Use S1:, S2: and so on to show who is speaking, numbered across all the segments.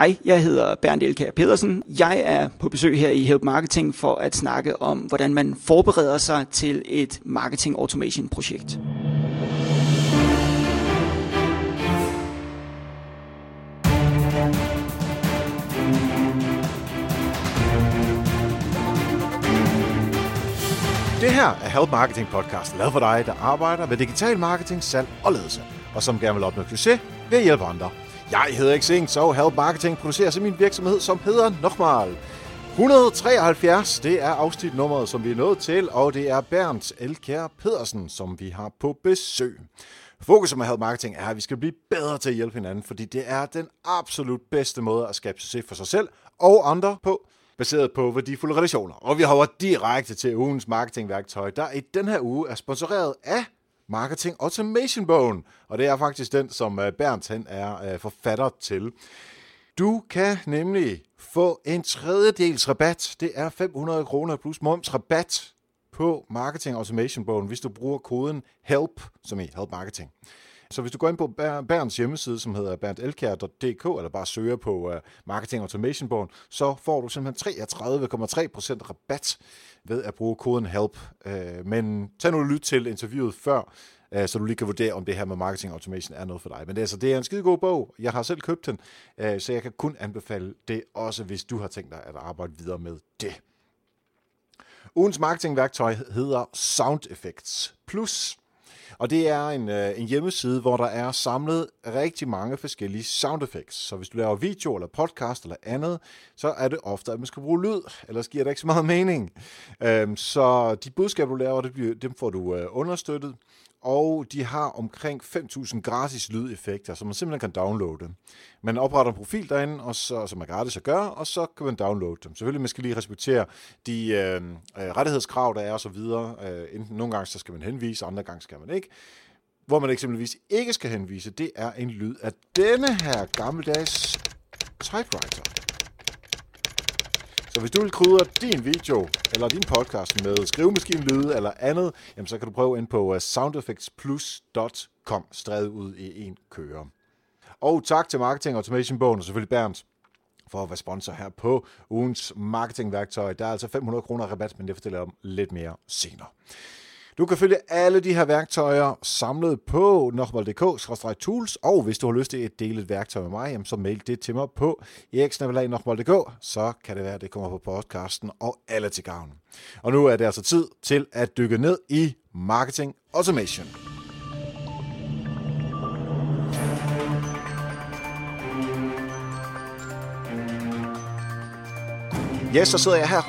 S1: Hej, jeg hedder Bernd Elkær Pedersen. Jeg er på besøg her i Help Marketing for at snakke om, hvordan man forbereder sig til et marketing automation projekt.
S2: Det her er Help Marketing Podcast, lavet for dig, der arbejder med digital marketing, salg og ledelse, og som gerne vil opnå succes ved at hjælpe andre. Jeg hedder Xing, så Help Marketing producerer så min virksomhed, som hedder Nochmal. 173, det er afsnitnummeret, som vi er nået til, og det er Bernt Elkær Pedersen, som vi har på besøg. Fokus med Help Marketing er, at vi skal blive bedre til at hjælpe hinanden, fordi det er den absolut bedste måde at skabe succes for sig selv og andre på, baseret på værdifulde relationer. Og vi hopper direkte til ugens marketingværktøj, der i den her uge er sponsoreret af Marketing Automation Bogen. Og det er faktisk den, som øh, Bernd han er øh, forfatter til. Du kan nemlig få en tredjedels rabat. Det er 500 kroner plus moms rabat på Marketing Automation Bogen, hvis du bruger koden HELP, som i Help Marketing. Så hvis du går ind på Bærens hjemmeside, som hedder berndelkær.dk, eller bare søger på uh, Marketing Automation Bogen, så får du simpelthen 33,3% rabat ved at bruge koden HELP. Uh, men tag nu og lyt til interviewet før, uh, så du lige kan vurdere, om det her med marketing automation er noget for dig. Men det, altså, det er en skide god bog. Jeg har selv købt den, uh, så jeg kan kun anbefale det, også hvis du har tænkt dig at arbejde videre med det. Ugens marketingværktøj hedder Sound Effects Plus. Og det er en, øh, en hjemmeside, hvor der er samlet rigtig mange forskellige sound effects. Så hvis du laver video eller podcast eller andet, så er det ofte, at man skal bruge lyd, ellers giver det ikke så meget mening. Øhm, så de budskaber, du laver, det dem får du øh, understøttet og de har omkring 5.000 gratis lydeffekter, som man simpelthen kan downloade. Man opretter en profil derinde, og så, som er gratis at gøre, og så kan man downloade dem. Selvfølgelig man skal lige respektere de øh, øh rettighedskrav, der er osv. så videre. Øh, enten nogle gange så skal man henvise, andre gange skal man ikke. Hvor man eksempelvis ikke skal henvise, det er en lyd af denne her gammeldags typewriter. Så hvis du vil krydre din video eller din podcast med skrivemaskinlyde eller andet, jamen så kan du prøve ind på øh, soundeffectsplus.com, strevet ud i en køre. Og tak til Marketing Automation Bogen og selvfølgelig Bernd for at være sponsor her på ugens marketingværktøj. Der er altså 500 kroner rabat, men det fortæller jeg om lidt mere senere. Du kan følge alle de her værktøjer samlet på nokmal.dk-tools, og hvis du har lyst til at dele et værktøj med mig, så mail det til mig på eriksnabelag.nokmal.dk, så kan det være, at det kommer på podcasten og alle til gavn. Og nu er det altså tid til at dykke ned i Marketing Automation. Ja, så sidder jeg her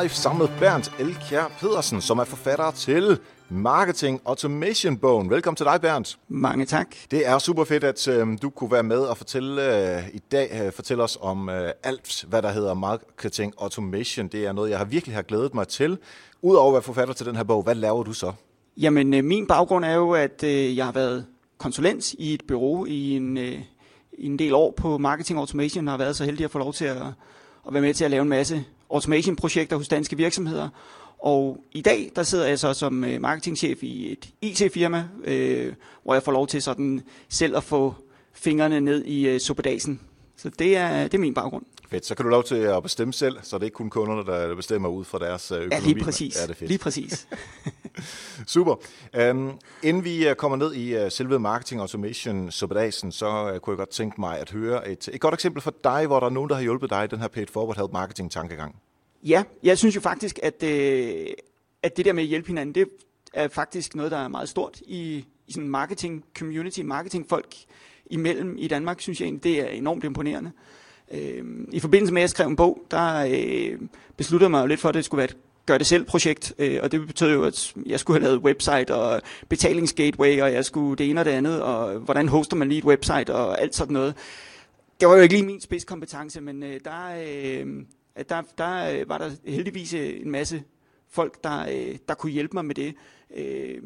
S2: live sammen med Bernd Elkjær Pedersen, som er forfatter til Marketing Automation Bogen. Velkommen til dig, Bernd.
S1: Mange tak.
S2: Det er super fedt, at øh, du kunne være med og fortælle øh, i dag øh, fortælle os om øh, alt, hvad der hedder Marketing Automation. Det er noget, jeg har virkelig har glædet mig til. Udover at være forfatter til den her bog, hvad laver du så?
S1: Jamen, øh, min baggrund er jo, at øh, jeg har været konsulent i et bureau i en, øh, en del år på Marketing Automation, og har været så heldig at få lov til at, at være med til at lave en masse automation-projekter hos danske virksomheder. Og i dag, der sidder jeg så som øh, marketingchef i et IT-firma, øh, hvor jeg får lov til sådan selv at få fingrene ned i øh, suppedasen. Så det er, det er min baggrund.
S2: Fedt, så kan du lov til at bestemme selv, så det er ikke kun kunderne, der bestemmer ud fra deres økonomi.
S1: Øh, ja, lige præcis. Ja, det er fedt. Lige præcis.
S2: Super. Um, inden vi øh, kommer ned i uh, selve marketing automation suppedasen, så uh, kunne jeg godt tænke mig at høre et, et godt eksempel for dig, hvor der er nogen, der har hjulpet dig i den her paid forward help marketing tankegang.
S1: Ja, jeg synes jo faktisk, at, øh, at det der med at hjælpe hinanden, det er faktisk noget, der er meget stort i, i sådan marketing community, marketing folk imellem i Danmark, synes jeg egentlig, det er enormt imponerende. Øh, I forbindelse med, at jeg skrev en bog, der øh, besluttede jeg mig jo lidt for, at det skulle være et gør det selv projekt, øh, og det betød jo, at jeg skulle have lavet website og betalingsgateway, og jeg skulle det ene og det andet, og hvordan hoster man lige et website og alt sådan noget. Det var jo ikke lige min spidskompetence, men øh, der, øh, der, der øh, var der heldigvis øh, en masse folk, der, øh, der kunne hjælpe mig med det. Øh,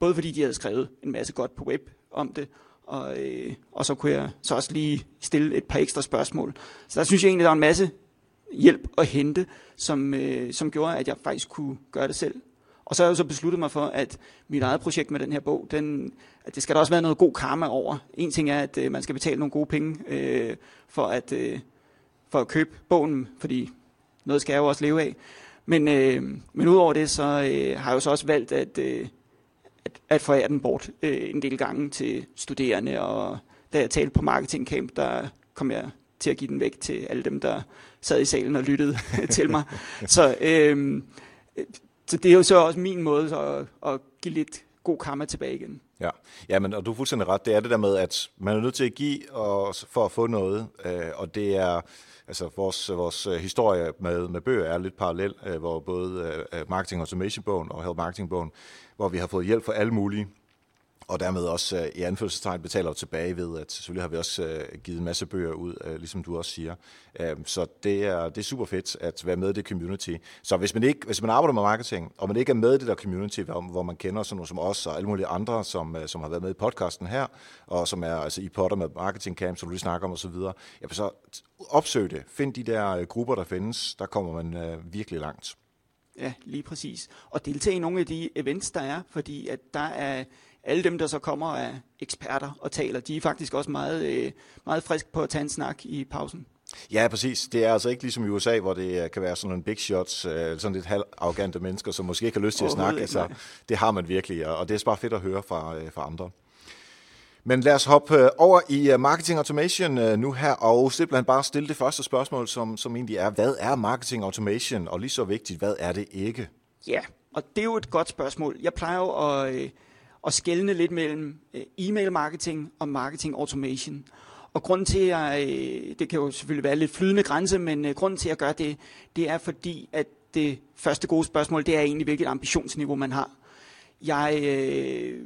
S1: både fordi de havde skrevet en masse godt på web om det, og, øh, og så kunne jeg så også lige stille et par ekstra spørgsmål. Så der synes jeg egentlig, der var en masse hjælp at hente, som, øh, som gjorde, at jeg faktisk kunne gøre det selv. Og så har jeg jo så besluttet mig for, at mit eget projekt med den her bog, den, at det skal der også være noget god karma over. En ting er, at øh, man skal betale nogle gode penge øh, for, at, øh, for at købe bogen, fordi noget skal jeg jo også leve af. Men, øh, men udover det, så øh, har jeg jo så også valgt at, øh, at, at forære den bort øh, en del gange til studerende, og da jeg talte på Marketing Camp, der kom jeg til at give den væk til alle dem, der sad i salen og lyttede til mig. Så, øh, så det er jo så også min måde så at, at give lidt god karma tilbage igen.
S2: Ja, ja men, og du er fuldstændig ret. Det er det der med, at man er nødt til at give og, for at få noget, øh, og det er altså vores, vores øh, historie med, med bøger er lidt parallel, øh, hvor både øh, øh Marketing Automation-bogen og Help Marketing-bogen, hvor vi har fået hjælp fra alle mulige og dermed også øh, i anførselstegn betaler tilbage ved, at selvfølgelig har vi også øh, givet en masse bøger ud, øh, ligesom du også siger. Øhm, så det er, det er super fedt at være med i det community. Så hvis man, ikke, hvis man arbejder med marketing, og man ikke er med i det der community, hvor, man kender sådan nogle som os og alle mulige andre, som, som har været med i podcasten her, og som er altså i potter med marketing camp, som du lige snakker om osv., ja, så opsøg det. Find de der grupper, der findes. Der kommer man virkelig langt.
S1: Ja, lige præcis. Og deltage i nogle af de events, der er, fordi at der er alle dem, der så kommer af eksperter og taler, de er faktisk også meget, øh, meget friske på at tage en snak i pausen.
S2: Ja, præcis. Det er altså ikke ligesom i USA, hvor det øh, kan være sådan en big shots, øh, sådan lidt halvarrogante mennesker, som måske ikke har lyst til at snakke. Altså, det har man virkelig, og det er bare fedt at høre fra, fra andre. Men lad os hoppe over i marketing automation nu her, og simpelthen bare stille det første spørgsmål, som, som egentlig er, hvad er marketing automation, og lige så vigtigt, hvad er det ikke?
S1: Ja, og det er jo et godt spørgsmål. Jeg plejer jo at, at skelne lidt mellem øh, e-mail marketing og marketing automation. Og grunden til, at jeg, øh, det kan jo selvfølgelig være lidt flydende grænse, men øh, grunden til at gøre det, det er fordi, at det første gode spørgsmål, det er egentlig, hvilket ambitionsniveau man har. Jeg øh,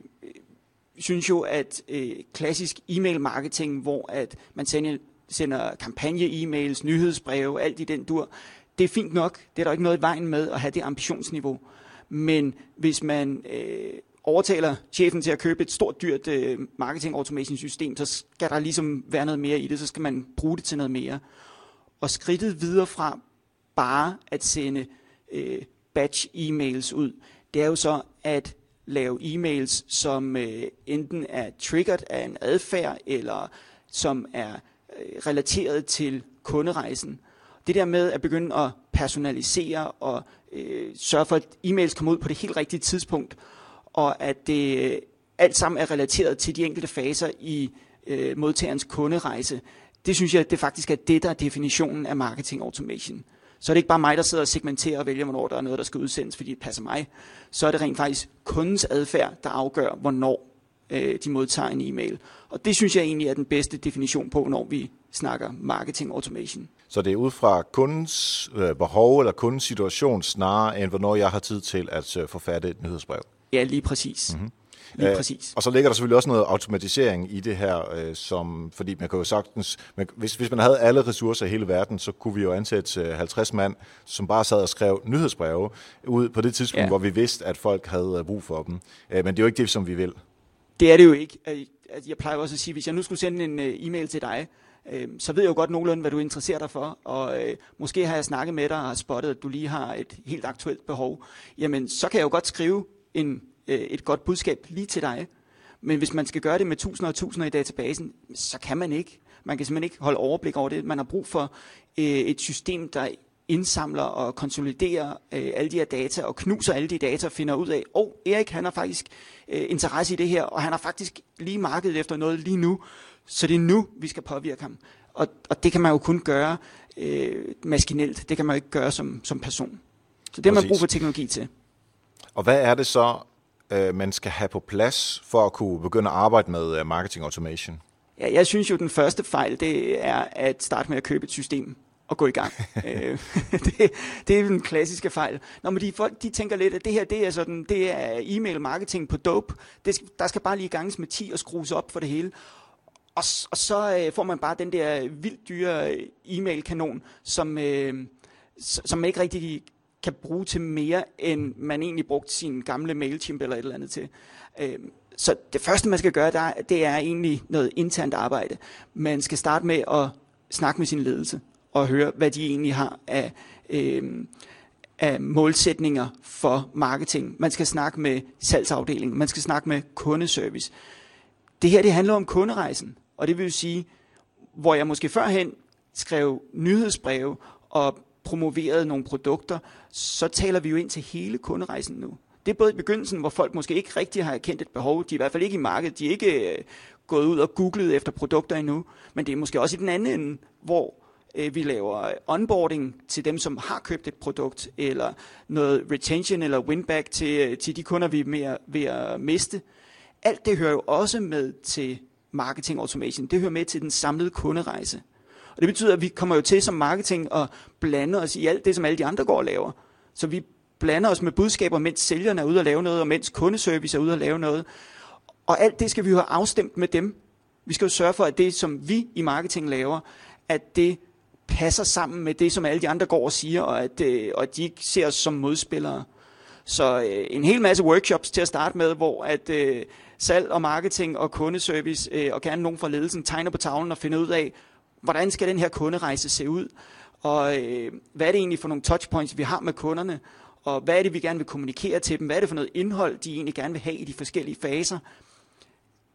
S1: synes jo, at øh, klassisk e-mail marketing, hvor at man sender, sender kampagne-e-mails, nyhedsbreve, alt i den dur, det er fint nok. Det er der ikke noget i vejen med at have det ambitionsniveau. Men hvis man øh, overtaler chefen til at købe et stort, dyrt øh, marketing automation system, så skal der ligesom være noget mere i det, så skal man bruge det til noget mere. Og skridtet videre fra bare at sende øh, batch e-mails ud, det er jo så at lave e-mails, som øh, enten er triggered af en adfærd, eller som er øh, relateret til kunderejsen. Det der med at begynde at personalisere og øh, sørge for, at e-mails kommer ud på det helt rigtige tidspunkt, og at det øh, alt sammen er relateret til de enkelte faser i øh, modtagerens kunderejse. Det synes jeg, det faktisk er det, der er definitionen af marketing automation. Så er det ikke bare mig, der sidder og segmenterer og vælger, hvornår der er noget, der skal udsendes, fordi det passer mig. Så er det rent faktisk kundens adfærd, der afgør, hvornår øh, de modtager en e-mail. Og det synes jeg egentlig er den bedste definition på, når vi snakker marketing automation.
S2: Så det er ud fra kundens øh, behov eller kundens situation, snarere end hvornår jeg har tid til at øh, forfatte et nyhedsbrev?
S1: Ja, lige præcis. Mm-hmm. Lige
S2: øh, præcis. Og så ligger der selvfølgelig også noget automatisering i det her, øh, som, fordi man kan jo sagtens, man, hvis, hvis man havde alle ressourcer i hele verden, så kunne vi jo ansætte øh, 50 mand, som bare sad og skrev nyhedsbreve ud på det tidspunkt, ja. hvor vi vidste, at folk havde øh, brug for dem. Øh, men det er jo ikke det, som vi vil.
S1: Det er det jo ikke. Jeg plejer også at sige, hvis jeg nu skulle sende en øh, e-mail til dig, øh, så ved jeg jo godt nogenlunde, hvad du interesserer dig for, og øh, måske har jeg snakket med dig og spottet, at du lige har et helt aktuelt behov. Jamen, så kan jeg jo godt skrive en, øh, et godt budskab lige til dig. Men hvis man skal gøre det med tusinder og tusinder i databasen, så kan man ikke. Man kan simpelthen ikke holde overblik over det. Man har brug for øh, et system, der indsamler og konsoliderer øh, alle de her data og knuser alle de data og finder ud af, åh, oh, Erik han har faktisk øh, interesse i det her, og han har faktisk lige markedet efter noget lige nu, så det er nu, vi skal påvirke ham. Og, og det kan man jo kun gøre øh, maskinelt, det kan man jo ikke gøre som, som person. Så det har man brug for teknologi til.
S2: Og hvad er det så, øh, man skal have på plads for at kunne begynde at arbejde med øh, marketing automation?
S1: Ja, jeg synes jo, den første fejl, det er at starte med at købe et system og gå i gang. Øh, det, det er den klassiske fejl. Når man de folk de tænker lidt, at det her det er, sådan, det er e-mail marketing på dope. Det, der skal bare lige ganges med 10 og skrues op for det hele. Og, og så øh, får man bare den der vildt dyre e-mail-kanon, som, øh, som man ikke rigtig kan bruge til mere, end man egentlig brugte sin gamle MailChimp eller et eller andet til. Øh, så det første, man skal gøre, der, det er egentlig noget internt arbejde. Man skal starte med at snakke med sin ledelse og høre, hvad de egentlig har af, øh, af målsætninger for marketing. Man skal snakke med salgsafdelingen, man skal snakke med kundeservice. Det her det handler om kunderejsen, og det vil sige, hvor jeg måske førhen skrev nyhedsbreve og promoveret nogle produkter, så taler vi jo ind til hele kunderejsen nu. Det er både i begyndelsen, hvor folk måske ikke rigtig har erkendt et behov, de er i hvert fald ikke i markedet, de er ikke øh, gået ud og googlet efter produkter endnu, men det er måske også i den anden ende, hvor øh, vi laver øh, onboarding til dem, som har købt et produkt, eller noget retention eller winback til, øh, til de kunder, vi er mere ved at miste. Alt det hører jo også med til marketing automation. Det hører med til den samlede kunderejse. Og det betyder, at vi kommer jo til som marketing at blande os i alt det, som alle de andre går og laver. Så vi blander os med budskaber, mens sælgerne er ude og lave noget, og mens kundeservice er ude og lave noget. Og alt det skal vi jo have afstemt med dem. Vi skal jo sørge for, at det, som vi i marketing laver, at det passer sammen med det, som alle de andre går og siger, og at, øh, og at de ikke ser os som modspillere. Så øh, en hel masse workshops til at starte med, hvor at øh, salg og marketing og kundeservice øh, og gerne nogen fra ledelsen tegner på tavlen og finder ud af, hvordan skal den her kunderejse se ud, og øh, hvad er det egentlig for nogle touchpoints, vi har med kunderne, og hvad er det, vi gerne vil kommunikere til dem, hvad er det for noget indhold, de egentlig gerne vil have i de forskellige faser.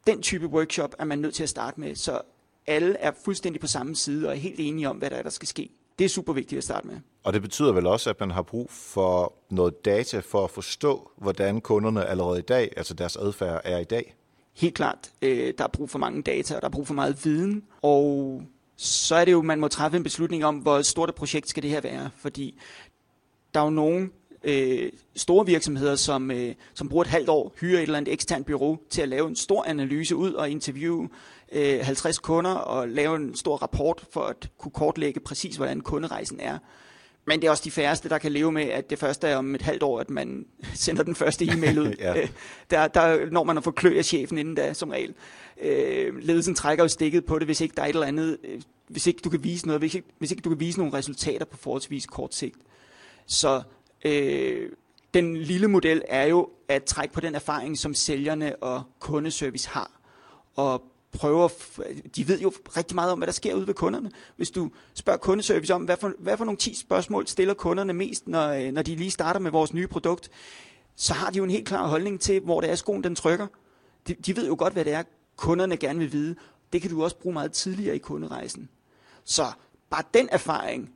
S1: Den type workshop er man nødt til at starte med, så alle er fuldstændig på samme side og er helt enige om, hvad der er, der skal ske. Det er super vigtigt at starte med.
S2: Og det betyder vel også, at man har brug for noget data for at forstå, hvordan kunderne allerede i dag, altså deres adfærd er i dag?
S1: Helt klart. Øh, der er brug for mange data, og der er brug for meget viden. Og så er det jo, man må træffe en beslutning om, hvor stort et projekt skal det her være. Fordi der er jo nogle øh, store virksomheder, som, øh, som bruger et halvt år, hyrer et eller andet eksternt bureau til at lave en stor analyse ud og interviewe øh, 50 kunder og lave en stor rapport for at kunne kortlægge præcis, hvordan kunderejsen er. Men det er også de færreste, der kan leve med, at det første er om et halvt år, at man sender den første e-mail ud. ja. Øh, der, der når man at få klø af chefen inden da, som regel. Øh, ledelsen trækker jo stikket på det, hvis ikke der er et eller andet, øh, hvis ikke du kan vise noget, hvis ikke, hvis ikke du kan vise nogle resultater på forholdsvis kort sigt. Så øh, den lille model er jo at trække på den erfaring, som sælgerne og kundeservice har, og prøver, de ved jo rigtig meget om, hvad der sker ude ved kunderne. Hvis du spørger kundeservice om, hvad for, hvad for nogle 10 spørgsmål stiller kunderne mest, når, øh, når de lige starter med vores nye produkt, så har de jo en helt klar holdning til, hvor det er, skoen den trykker. De, de ved jo godt, hvad det er, kunderne gerne vil vide. Det kan du også bruge meget tidligere i kunderejsen. Så bare den erfaring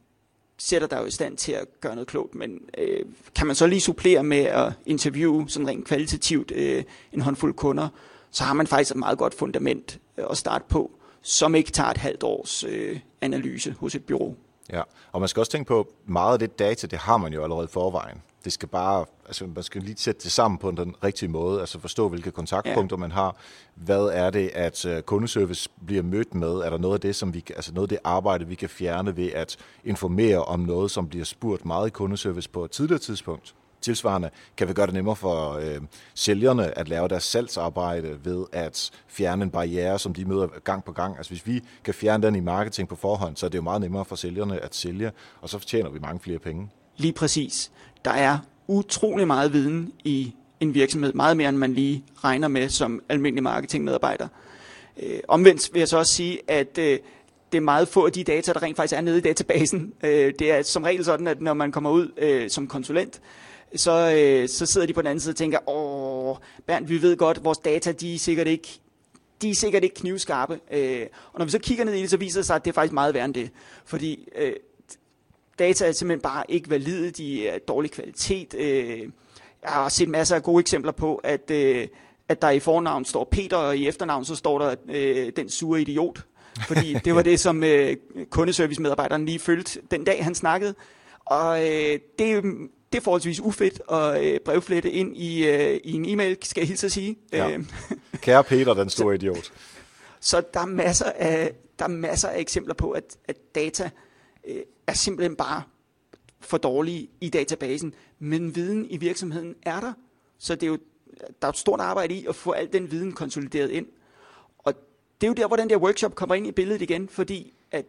S1: sætter dig jo i stand til at gøre noget klogt, men øh, kan man så lige supplere med at interviewe sådan rent kvalitativt øh, en håndfuld kunder, så har man faktisk et meget godt fundament øh, at starte på, som ikke tager et halvt års øh, analyse hos et bureau.
S2: Ja, og man skal også tænke på, meget af det data, det har man jo allerede forvejen. Det skal bare, altså man skal lige sætte det sammen på den rigtige måde, altså forstå, hvilke kontaktpunkter ja. man har. Hvad er det, at øh, kundeservice bliver mødt med? Er der noget af det, som vi, altså noget af det arbejde, vi kan fjerne ved at informere om noget, som bliver spurgt meget i kundeservice på et tidligere tidspunkt? Tilsvarende kan vi gøre det nemmere for øh, sælgerne at lave deres salgsarbejde ved at fjerne en barriere, som de møder gang på gang. Altså hvis vi kan fjerne den i marketing på forhånd, så er det jo meget nemmere for sælgerne at sælge, og så tjener vi mange flere penge.
S1: Lige præcis. Der er utrolig meget viden i en virksomhed, meget mere end man lige regner med som almindelig marketingmedarbejder. Øh, omvendt vil jeg så også sige, at øh, det er meget få af de data, der rent faktisk er nede i databasen. Øh, det er som regel sådan, at når man kommer ud øh, som konsulent, så, øh, så sidder de på den anden side og tænker, åh, Bernd, vi ved godt, vores data, de er sikkert ikke, de er sikkert ikke knivskarpe. Øh, og når vi så kigger ned i det, så viser det sig, at det er faktisk meget værre end det. Fordi øh, data er simpelthen bare ikke valide, de er dårlig kvalitet. Øh, jeg har set masser af gode eksempler på, at, øh, at der i fornavn står Peter, og i efternavn så står der øh, den sure idiot. Fordi det var det, som øh, kundeservice-medarbejderen lige følte den dag, han snakkede. Og øh, det, det er forholdsvis ufedt at øh, brevflette ind i, øh, i en e-mail, skal jeg hilse at sige. Ja.
S2: Øh, Kære Peter, den store idiot.
S1: Så der er masser af, der er masser af eksempler på, at, at data øh, er simpelthen bare for dårlige i databasen, men viden i virksomheden er der. Så det er jo, der er et stort arbejde i at få al den viden konsolideret ind. Og det er jo der, hvor den der workshop kommer ind i billedet igen, fordi at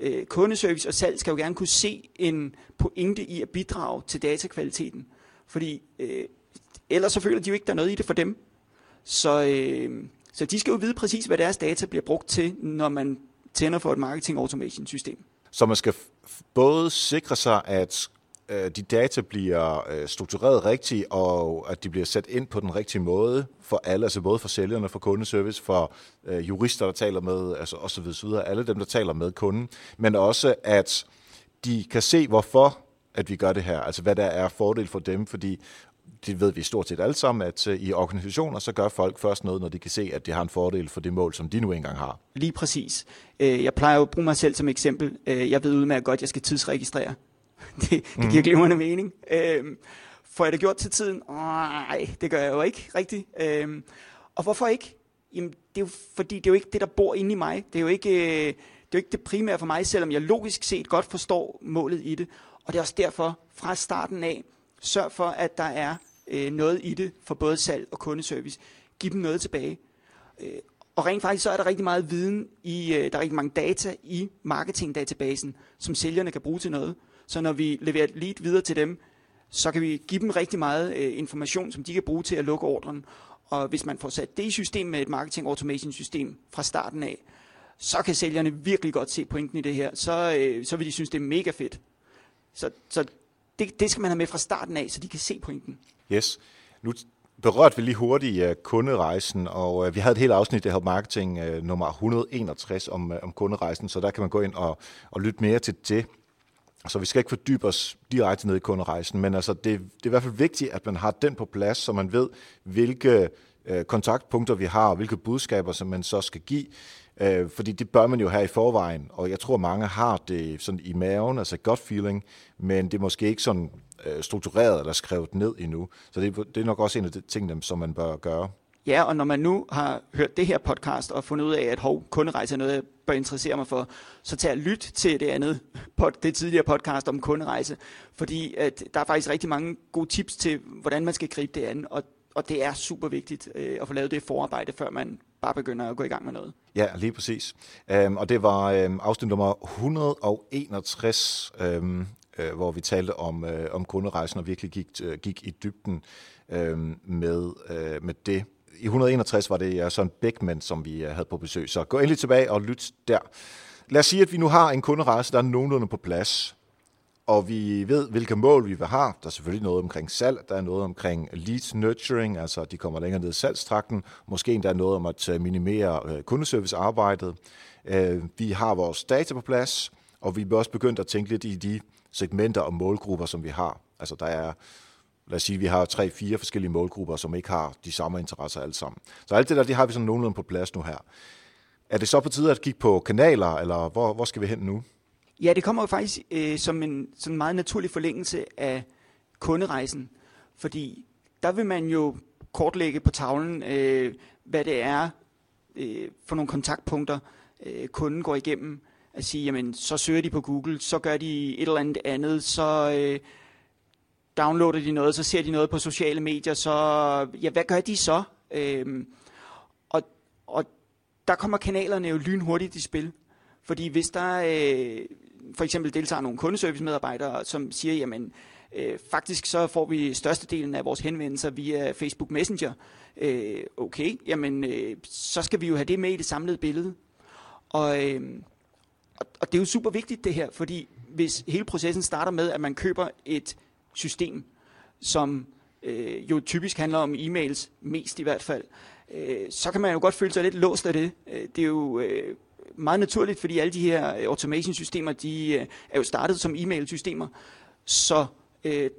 S1: øh, kundeservice og salg skal jo gerne kunne se en pointe i at bidrage til datakvaliteten. Fordi øh, ellers så føler de jo ikke, der er noget i det for dem. Så, øh, så de skal jo vide præcis, hvad deres data bliver brugt til, når man tænder for et marketing automation system.
S2: Så man skal både sikre sig, at øh, de data bliver øh, struktureret rigtigt, og at de bliver sat ind på den rigtige måde for alle, altså både for sælgerne, for kundeservice, for øh, jurister, der taler med, altså osv. videre, alle dem, der taler med kunden, men også at de kan se, hvorfor at vi gør det her, altså hvad der er fordel for dem, fordi det ved vi stort set alle sammen, at øh, i organisationer, så gør folk først noget, når de kan se, at det har en fordel for det mål, som de nu engang har.
S1: Lige præcis. Øh, jeg plejer jo at bruge mig selv som eksempel. Øh, jeg ved udmærket godt, at jeg skal tidsregistrere det, det giver mm. glimrende mening. Øhm, får jeg det gjort til tiden? Nej, det gør jeg jo ikke rigtigt. Øhm, og hvorfor ikke? Jamen, det er jo fordi, det er jo ikke det, der bor inde i mig. Det er jo ikke, øh, det, er jo ikke det primære for mig, selvom jeg logisk set godt forstår målet i det. Og det er også derfor, fra starten af, sørg for, at der er øh, noget i det for både salg og kundeservice. Giv dem noget tilbage. Øh, og rent faktisk så er der rigtig meget viden i, øh, der er rigtig mange data i marketingdatabasen, som sælgerne kan bruge til noget. Så når vi leverer et lead videre til dem, så kan vi give dem rigtig meget øh, information, som de kan bruge til at lukke ordren. Og hvis man får sat det i system med et marketing automation system fra starten af, så kan sælgerne virkelig godt se pointen i det her. Så, øh, så vil de synes, det er mega fedt. Så, så det, det skal man have med fra starten af, så de kan se pointen.
S2: Yes. Nu berørte vi lige hurtigt uh, kunderejsen, og uh, vi havde et helt afsnit af Help Marketing uh, nummer 161 om, uh, om kunderejsen, så der kan man gå ind og, og lytte mere til det. Så vi skal ikke fordybe os direkte ned i kunderejsen, men altså det, det er i hvert fald vigtigt, at man har den på plads, så man ved, hvilke øh, kontaktpunkter vi har, og hvilke budskaber, som man så skal give. Øh, fordi det bør man jo have i forvejen, og jeg tror, mange har det sådan i maven, altså godt feeling, men det er måske ikke sådan øh, struktureret eller skrevet ned endnu. Så det, det er nok også en af de ting, som man bør gøre.
S1: Ja, og når man nu har hørt det her podcast og fundet ud af, at hov, kunderejse er noget, jeg bør interessere mig for, så tag lyt til det andet, det tidligere podcast om kunderejse, fordi at der er faktisk rigtig mange gode tips til, hvordan man skal gribe det an, og, og det er super vigtigt øh, at få lavet det forarbejde, før man bare begynder at gå i gang med noget.
S2: Ja, lige præcis. Øhm, og det var øhm, afsnit nummer 161, øhm, øh, hvor vi talte om, øh, om kunderejsen og virkelig gik, øh, gik i dybden øh, med, øh, med det i 161 var det Søren Beckmann, som vi øh, havde på besøg. Så gå endelig tilbage og lyt der. Lad os sige, at vi nu har en kunderejse, der er nogenlunde på plads, og vi ved, hvilke mål vi vil have. Der er selvfølgelig noget omkring salg, der er noget omkring lead nurturing, altså de kommer længere ned i salgstrakten. Måske endda noget om at øh, minimere øh, kundeservicearbejdet. Vi har vores data på plads, og vi er også begyndt at tænke lidt i de segmenter og målgrupper, som vi har. Altså der er lad os sige, at vi har tre-fire forskellige målgrupper, som ikke har de samme interesser alle sammen. Så alt det der, det har vi sådan nogenlunde på plads nu her. Er det så på tide at kigge på kanaler, eller hvor, hvor skal vi hen nu?
S1: Ja, det kommer jo faktisk øh, som en sådan meget naturlig forlængelse af kunderejsen, fordi der vil man jo kortlægge på tavlen, øh, hvad det er øh, for nogle kontaktpunkter, øh, kunden går igennem. At sige, jamen, så søger de på Google, så gør de et eller andet andet, så... Øh, downloader de noget, så ser de noget på sociale medier, så ja, hvad gør de så? Øhm, og, og der kommer kanalerne jo lynhurtigt i spil. Fordi hvis der øh, for eksempel deltager nogle kundeservice-medarbejdere, som siger, jamen øh, faktisk så får vi størstedelen af vores henvendelser via Facebook Messenger. Øh, okay, jamen øh, så skal vi jo have det med i det samlede billede. Og, øh, og, og det er jo super vigtigt det her, fordi hvis hele processen starter med, at man køber et system, som øh, jo typisk handler om e-mails, mest i hvert fald, øh, så kan man jo godt føle sig lidt låst af det. Øh, det er jo øh, meget naturligt, fordi alle de her øh, automation-systemer, de øh, er jo startet som e-mail-systemer, så øh,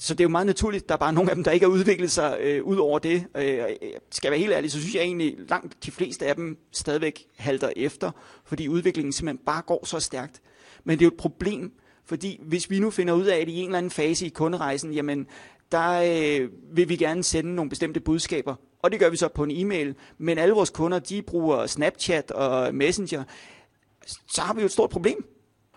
S1: så det er jo meget naturligt, der er bare nogle af dem, der ikke har udviklet sig øh, ud over det. Øh, øh skal jeg være helt ærlig, så synes jeg egentlig, langt de fleste af dem stadigvæk halter efter, fordi udviklingen simpelthen bare går så stærkt. Men det er jo et problem, fordi hvis vi nu finder ud af, at i en eller anden fase i kunderejsen, jamen der øh, vil vi gerne sende nogle bestemte budskaber, og det gør vi så på en e-mail, men alle vores kunder, de bruger Snapchat og Messenger, så har vi jo et stort problem.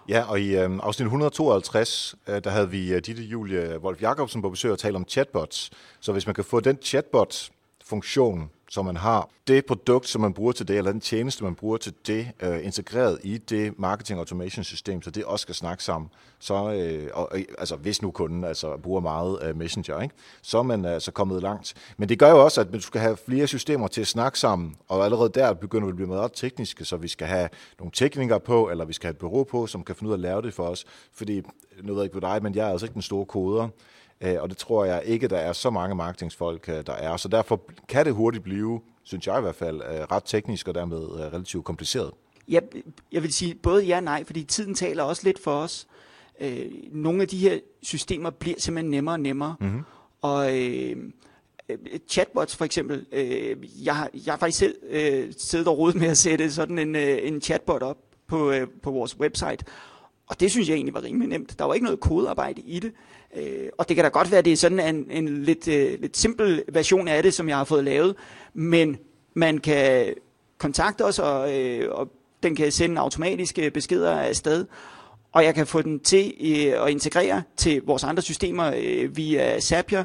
S2: Ja, og i øh, afsnit 152, øh, der havde vi øh, Ditte Julie Wolf Jacobsen på besøg og tale om chatbots. Så hvis man kan få den chatbot-funktion som man har det produkt, som man bruger til det, eller den tjeneste, man bruger til det, øh, integreret i det marketing automation system, så det også skal snakke sammen. Så, øh, og, øh, altså hvis nu kunden altså, bruger meget øh, Messenger, ikke? så er man altså kommet langt. Men det gør jo også, at du skal have flere systemer til at snakke sammen, og allerede der begynder vi at blive meget tekniske, så vi skal have nogle teknikere på, eller vi skal have et bureau på, som kan finde ud af at lave det for os. Fordi, nu ved jeg ikke på dig, men jeg er altså ikke den store koder. Øh, og det tror jeg ikke, der er så mange marketingsfolk, øh, der er. Så derfor kan det hurtigt blive, synes jeg i hvert fald, øh, ret teknisk og dermed relativt kompliceret.
S1: Ja, jeg vil sige både ja og nej, fordi tiden taler også lidt for os. Nogle af de her systemer bliver simpelthen nemmere og nemmere. Mm-hmm. Og øh, chatbots for eksempel, øh, jeg, har, jeg har faktisk selv øh, siddet og rodet med at sætte sådan en, øh, en chatbot op på, øh, på vores website. Og det synes jeg egentlig var rimelig nemt. Der var ikke noget kodearbejde i det. Øh, og det kan da godt være, at det er sådan en, en lidt, øh, lidt simpel version af det, som jeg har fået lavet. Men man kan kontakte os, og, øh, og den kan sende automatiske beskeder afsted. Og jeg kan få den til øh, at integrere til vores andre systemer øh, via Zapier.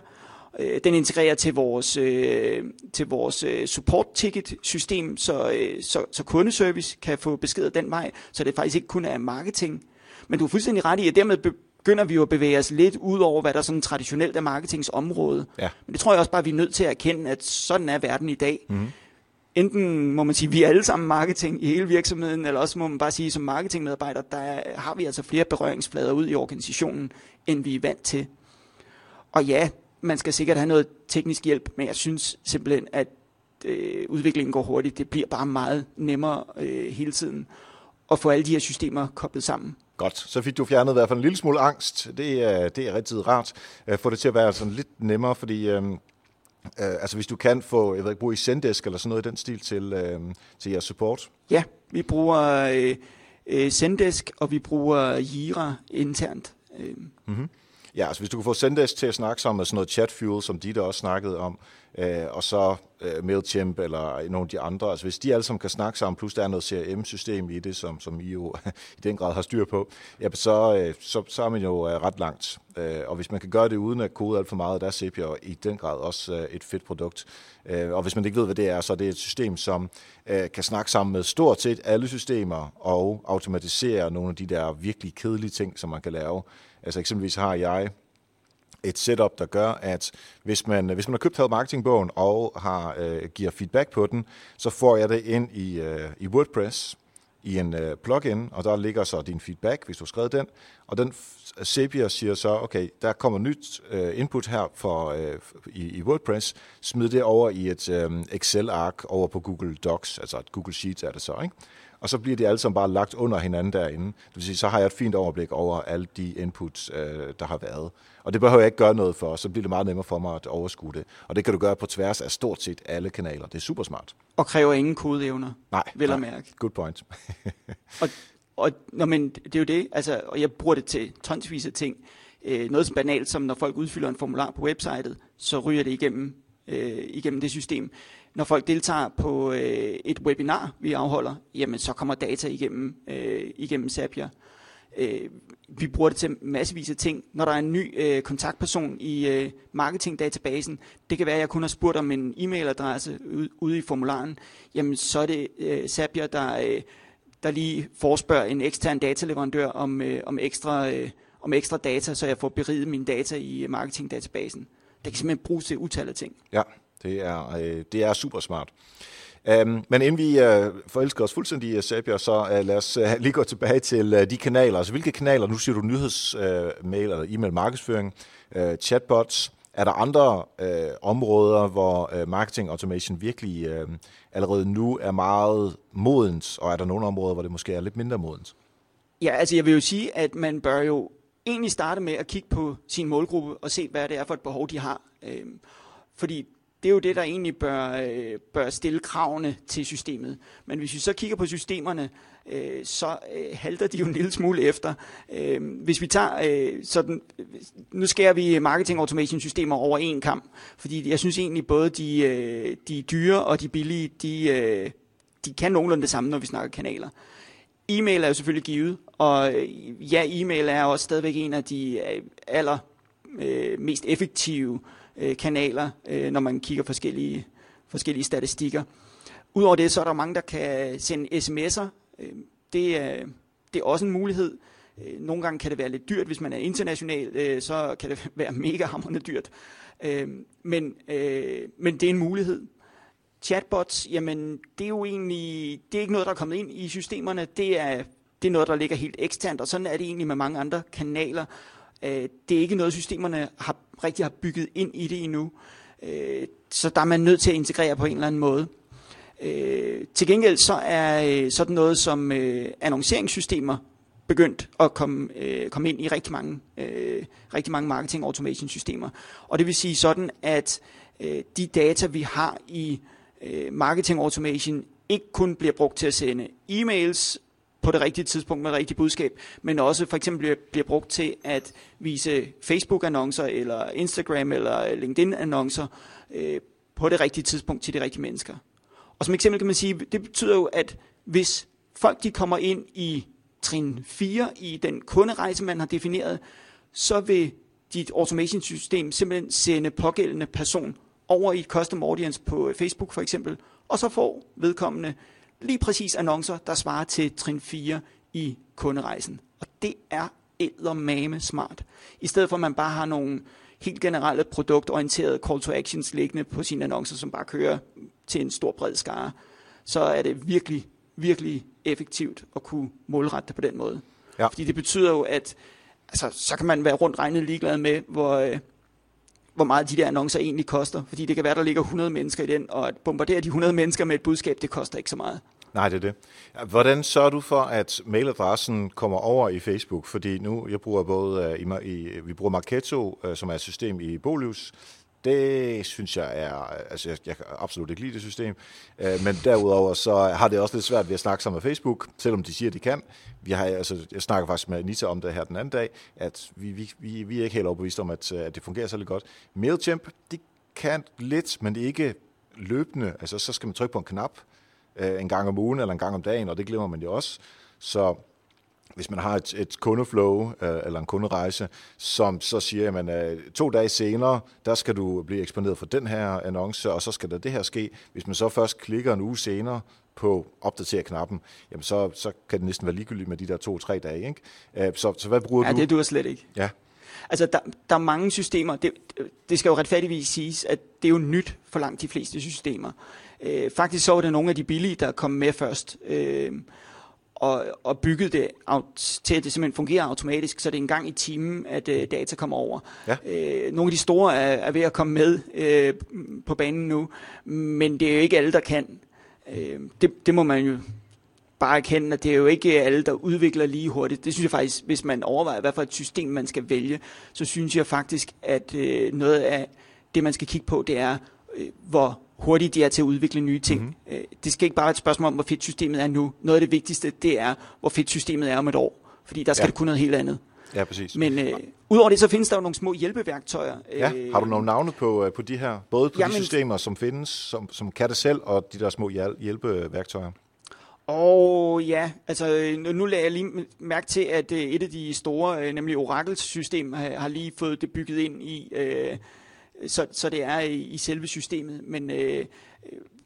S1: Øh, den integrerer til vores, øh, til vores øh, support ticket system, så, øh, så, så kundeservice kan få beskeder den vej, så det faktisk ikke kun er marketing. Men du er fuldstændig ret i, at dermed begynder vi jo at bevæge os lidt ud over, hvad der sådan traditionelt er marketingsområde. Ja. Men det tror jeg også bare, vi er nødt til at erkende, at sådan er verden i dag. Mm-hmm. Enten må man sige, at vi er alle sammen marketing i hele virksomheden, eller også må man bare sige, at som marketingmedarbejder, der har vi altså flere berøringsflader ud i organisationen, end vi er vant til. Og ja, man skal sikkert have noget teknisk hjælp, men jeg synes simpelthen, at øh, udviklingen går hurtigt. Det bliver bare meget nemmere øh, hele tiden at få alle de her systemer koblet sammen.
S2: Godt, så fik du fjernet i hvert fald en lille smule angst. Det er, det er rigtig rart. Få det til at være sådan lidt nemmere, fordi øhm, øh, altså hvis du kan få, jeg ved ikke, bruge i Zendesk eller sådan noget i den stil til, øh, til jeres support.
S1: Ja, vi bruger øh, øh, Zendesk, og vi bruger Jira internt. Øh. Mm-hmm.
S2: Ja, altså hvis du kunne få Zendesk til at snakke sammen med sådan noget chatfuel, som de der også snakkede om, øh, og så øh, MailChimp eller nogle af de andre, altså hvis de alle sammen kan snakke sammen, plus der er noget CRM-system i det, som, som I jo i den grad har styr på, ja, så, øh, så, så er man jo øh, ret langt. Øh, og hvis man kan gøre det uden at kode alt for meget, der er Zapier i den grad også øh, et fedt produkt. Øh, og hvis man ikke ved, hvad det er, så er det et system, som øh, kan snakke sammen med stort set alle systemer og automatisere nogle af de der virkelig kedelige ting, som man kan lave. Altså eksempelvis har jeg et setup, der gør, at hvis man, hvis man har købt Help Marketing-bogen og har, øh, giver feedback på den, så får jeg det ind i, øh, i WordPress i en øh, plugin, og der ligger så din feedback, hvis du har skrevet den, og den Zapier siger så, okay, der kommer nyt øh, input her for, øh, i, i WordPress, smid det over i et øh, Excel-ark over på Google Docs, altså et Google Sheets er det så, ikke? Og så bliver de alle sammen bare lagt under hinanden derinde. Det vil sige, så har jeg et fint overblik over alle de inputs, øh, der har været. Og det behøver jeg ikke gøre noget for, så bliver det meget nemmere for mig at overskue det. Og det kan du gøre på tværs af stort set alle kanaler. Det er super smart.
S1: Og kræver ingen kodeevner,
S2: nej,
S1: vil
S2: jeg
S1: mærke.
S2: Good point.
S1: og og nå, men det er jo det, altså, og jeg bruger det til tonsvis af ting. Øh, noget så banalt som, når folk udfylder en formular på websitet, så ryger det igennem, øh, igennem det system når folk deltager på øh, et webinar, vi afholder, jamen så kommer data igennem, øh, igennem Zapier. Øh, vi bruger det til massevis af ting. Når der er en ny øh, kontaktperson i øh, marketingdatabasen, det kan være, at jeg kun har spurgt om en e-mailadresse ude, ude i formularen, jamen så er det øh, Zapier, der, øh, der lige forespørger en ekstern dataleverandør om, øh, om, ekstra, øh, om ekstra data, så jeg får beriget mine data i øh, marketingdatabasen. Det kan simpelthen bruges til utallet ting.
S2: Ja, det er, øh, det er super smart. Um, øhm, men inden vi uh, forelsker os fuldstændig i Zapier, så uh, lad os uh, lige gå tilbage til uh, de kanaler. Altså hvilke kanaler? Nu siger du nyhedsmail uh, eller e-mail markedsføring, uh, chatbots. Er der andre uh, områder, hvor uh, marketing automation virkelig uh, allerede nu er meget modent, og er der nogle områder, hvor det måske er lidt mindre modent?
S1: Ja, altså jeg vil jo sige, at man bør jo egentlig starte med at kigge på sin målgruppe og se, hvad det er for et behov, de har. Øhm, fordi det er jo det, der egentlig bør, øh, bør stille kravene til systemet. Men hvis vi så kigger på systemerne, øh, så øh, halter de jo en lille smule efter. Øh, hvis vi tager øh, sådan, øh, nu skærer vi marketing automation systemer over en kamp, fordi jeg synes egentlig både de, øh, de dyre og de billige, de, øh, de kan nogenlunde det samme, når vi snakker kanaler. E-mail er jo selvfølgelig givet, og øh, ja, e-mail er også stadigvæk en af de øh, aller øh, mest effektive øh, Øh, kanaler, øh, når man kigger forskellige forskellige statistikker. Udover det, så er der mange, der kan sende sms'er. Øh, det, er, det er også en mulighed. Øh, nogle gange kan det være lidt dyrt, hvis man er international, øh, så kan det være mega hammerende dyrt. Øh, men, øh, men det er en mulighed. Chatbots, jamen det er jo egentlig, det er ikke noget, der er kommet ind i systemerne, det er, det er noget, der ligger helt eksternt, og sådan er det egentlig med mange andre kanaler. Øh, det er ikke noget, systemerne har, rigtig har bygget ind i det endnu, øh, så der er man nødt til at integrere på en eller anden måde. Øh, til gengæld så er øh, sådan noget som øh, annonceringssystemer begyndt at komme, øh, komme ind i rigtig mange, øh, rigtig mange marketing automation systemer. Og det vil sige sådan, at øh, de data, vi har i øh, marketing automation, ikke kun bliver brugt til at sende e-mails på det rigtige tidspunkt med det rigtige budskab, men også for eksempel bliver, bliver brugt til at vise Facebook-annoncer, eller Instagram, eller LinkedIn-annoncer øh, på det rigtige tidspunkt til de rigtige mennesker. Og som eksempel kan man sige, det betyder jo, at hvis folk de kommer ind i trin 4 i den kunderejse, man har defineret, så vil dit automation system simpelthen sende pågældende person over i et custom audience på Facebook for eksempel, og så får vedkommende lige præcis annoncer, der svarer til trin 4 i kunderejsen. Og det er eddermame smart. I stedet for at man bare har nogle helt generelle produktorienterede call to actions liggende på sine annoncer, som bare kører til en stor bred skare, så er det virkelig, virkelig effektivt at kunne målrette det på den måde. Ja. Fordi det betyder jo, at altså, så kan man være rundt regnet ligeglad med, hvor, øh, hvor meget de der annoncer egentlig koster. Fordi det kan være, der ligger 100 mennesker i den, og at bombardere de 100 mennesker med et budskab, det koster ikke så meget.
S2: Nej, det er det. Hvordan sørger du for, at mailadressen kommer over i Facebook? Fordi nu, jeg bruger både, uh, i, i, vi bruger Marketo, uh, som er et system i Bolivs, det synes jeg er, altså jeg, jeg kan absolut ikke lide det system, øh, men derudover så har det også lidt svært ved at snakke sammen med Facebook, selvom de siger, at de kan. Vi har, altså, jeg snakker faktisk med Anita om det her den anden dag, at vi, vi, vi, vi er ikke helt overbevist om, at, øh, at det fungerer så lidt godt. MailChimp, det kan lidt, men det er ikke løbende. Altså så skal man trykke på en knap, øh, en gang om ugen eller en gang om dagen, og det glemmer man jo også. Så hvis man har et, et kundeflow øh, eller en kunderejse, som så siger, at øh, to dage senere, der skal du blive eksponeret for den her annonce, og så skal der det her ske. Hvis man så først klikker en uge senere på opdater-knappen, jamen så, så kan det næsten være ligegyldigt med de der to-tre dage. Ikke? Øh, så, så hvad bruger
S1: ja,
S2: du?
S1: Ja, det du slet ikke.
S2: Ja.
S1: Altså, der, der er mange systemer. Det, det skal jo retfærdigvis siges, at det er jo nyt for langt de fleste systemer. Øh, faktisk så var det nogle af de billige, der kom med først. Øh, og, og bygget det til, at det simpelthen fungerer automatisk, så det er en gang i timen, at øh, data kommer over. Ja. Øh, nogle af de store er, er ved at komme med øh, på banen nu, men det er jo ikke alle, der kan. Øh, det, det må man jo bare erkende, at det er jo ikke alle, der udvikler lige hurtigt. Det synes jeg faktisk, hvis man overvejer, hvad for et system man skal vælge, så synes jeg faktisk, at øh, noget af det, man skal kigge på, det er, hvor hurtigt de er til at udvikle nye ting. Mm-hmm. Det skal ikke bare være et spørgsmål om, hvor fedt systemet er nu. Noget af det vigtigste, det er, hvor fedt systemet er om et år. Fordi der skal ja. det kunne noget helt andet.
S2: Ja, præcis.
S1: Men øh, udover det, så findes der jo nogle små hjælpeværktøjer.
S2: Ja, har du nogle navne på, øh, på de her? Både på Jamen, de systemer, som findes, som, som kan det selv, og de der små hjælpeværktøjer?
S1: Og ja, altså nu lader jeg lige mærke til, at et af de store, nemlig Oracles system, har lige fået det bygget ind i øh, så, så det er i, i selve systemet. Men, øh,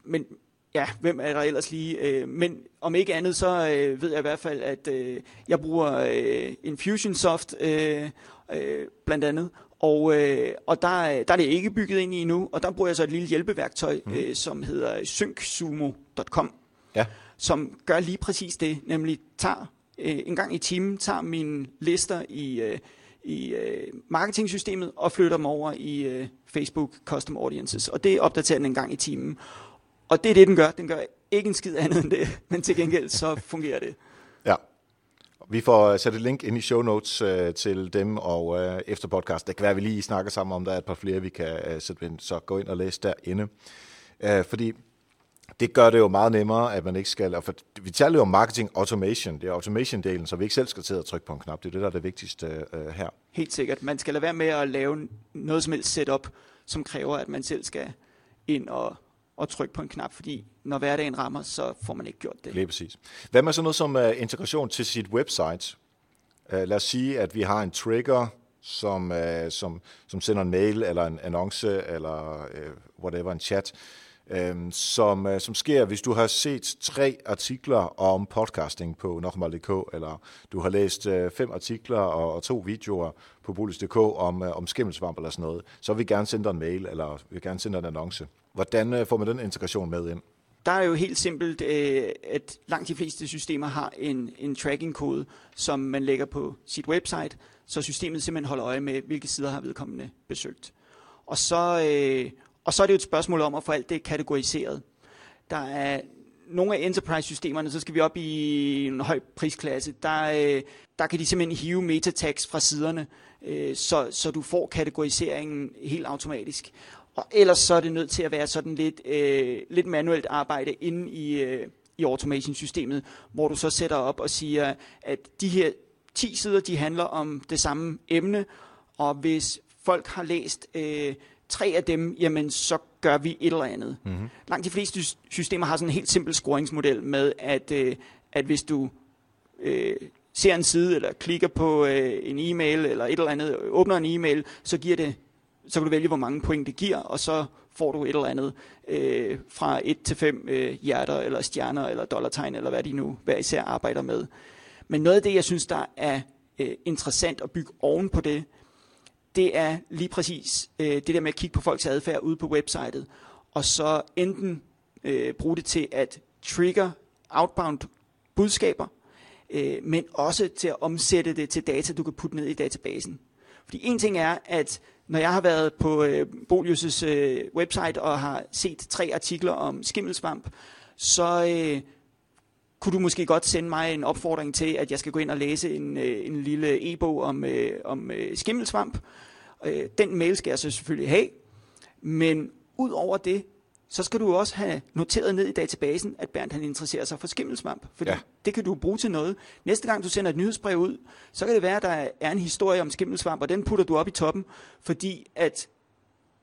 S1: men ja, hvem er der ellers lige? Øh, men om ikke andet, så øh, ved jeg i hvert fald, at øh, jeg bruger øh, Infusionsoft øh, øh, blandt andet, og, øh, og der, der er det ikke bygget ind i endnu, og der bruger jeg så et lille hjælpeværktøj, mm. øh, som hedder syncsumo.com, ja. som gør lige præcis det, nemlig tager øh, en gang i timen, tager mine lister i... Øh, i øh, marketingsystemet og flytter dem over i øh, Facebook Custom Audiences. Og det opdaterer den en gang i timen. Og det er det, den gør. Den gør ikke en skid andet end det, men til gengæld så fungerer det.
S2: Ja. Vi får øh, sat et link ind i show notes øh, til dem og øh, efter podcast. Det kan være, at vi lige snakker sammen om, der er et par flere, vi kan øh, sætte ind. Så gå ind og læs derinde. Øh, fordi det gør det jo meget nemmere, at man ikke skal... For vi taler jo om marketing automation. Det er automation-delen, så vi ikke selv skal til at trykke på en knap. Det er det, der er det vigtigste uh, her.
S1: Helt sikkert. Man skal lade være med at lave noget som helst setup, som kræver, at man selv skal ind og, og trykke på en knap, fordi når hverdagen rammer, så får man ikke gjort det.
S2: Lige præcis. Hvad med sådan noget som uh, integration til sit website? Uh, lad os sige, at vi har en trigger, som, uh, som, som sender en mail eller en annonce eller uh, whatever, en chat, øhm, som, øh, som sker, hvis du har set tre artikler om podcasting på nokmal.dk, eller du har læst øh, fem artikler og, og to videoer på bolig.dk om, øh, om skimmelsvamp eller sådan noget, så vil vi gerne sende dig en mail, eller vi vil gerne sende dig en annonce. Hvordan øh, får man den integration med ind?
S1: Der er jo helt simpelt, øh, at langt de fleste systemer har en, en tracking-kode, som man lægger på sit website, så systemet simpelthen holder øje med, hvilke sider har vedkommende besøgt. Og så, øh, og så er det jo et spørgsmål om at få alt det kategoriseret. Der er nogle af enterprise-systemerne, så skal vi op i en høj prisklasse, der, øh, der kan de simpelthen hive metatags fra siderne, øh, så, så du får kategoriseringen helt automatisk. Og ellers så er det nødt til at være sådan lidt, øh, lidt manuelt arbejde inde i, øh, i automation-systemet, hvor du så sætter op og siger, at de her 10 sider, de handler om det samme emne, og hvis folk har læst øh, tre af dem, jamen så gør vi et eller andet. Mm-hmm. Langt de fleste systemer har sådan en helt simpel scoringsmodel med, at, øh, at hvis du øh, ser en side, eller klikker på øh, en e-mail, eller et eller andet, åbner en e-mail, så giver det så kan du vælge, hvor mange point det giver, og så får du et eller andet øh, fra 1 til 5 øh, hjerter, eller stjerner, eller dollartegn, eller hvad de nu hver især arbejder med. Men noget af det, jeg synes, der er øh, interessant at bygge oven på det, det er lige præcis øh, det der med at kigge på folks adfærd ude på websitet, og så enten øh, bruge det til at trigger outbound budskaber, øh, men også til at omsætte det til data, du kan putte ned i databasen. Fordi en ting er, at når jeg har været på øh, Bolius' øh, website og har set tre artikler om skimmelsvamp, så øh, kunne du måske godt sende mig en opfordring til, at jeg skal gå ind og læse en, øh, en lille e-bog om, øh, om øh, skimmelsvamp. Den mail skal jeg så selvfølgelig have. Men ud over det, så skal du også have noteret ned i databasen, at Bernd han interesserer sig for skimmelsvamp. Fordi ja. det kan du bruge til noget. Næste gang du sender et nyhedsbrev ud, så kan det være, at der er en historie om skimmelsvamp, og den putter du op i toppen, fordi at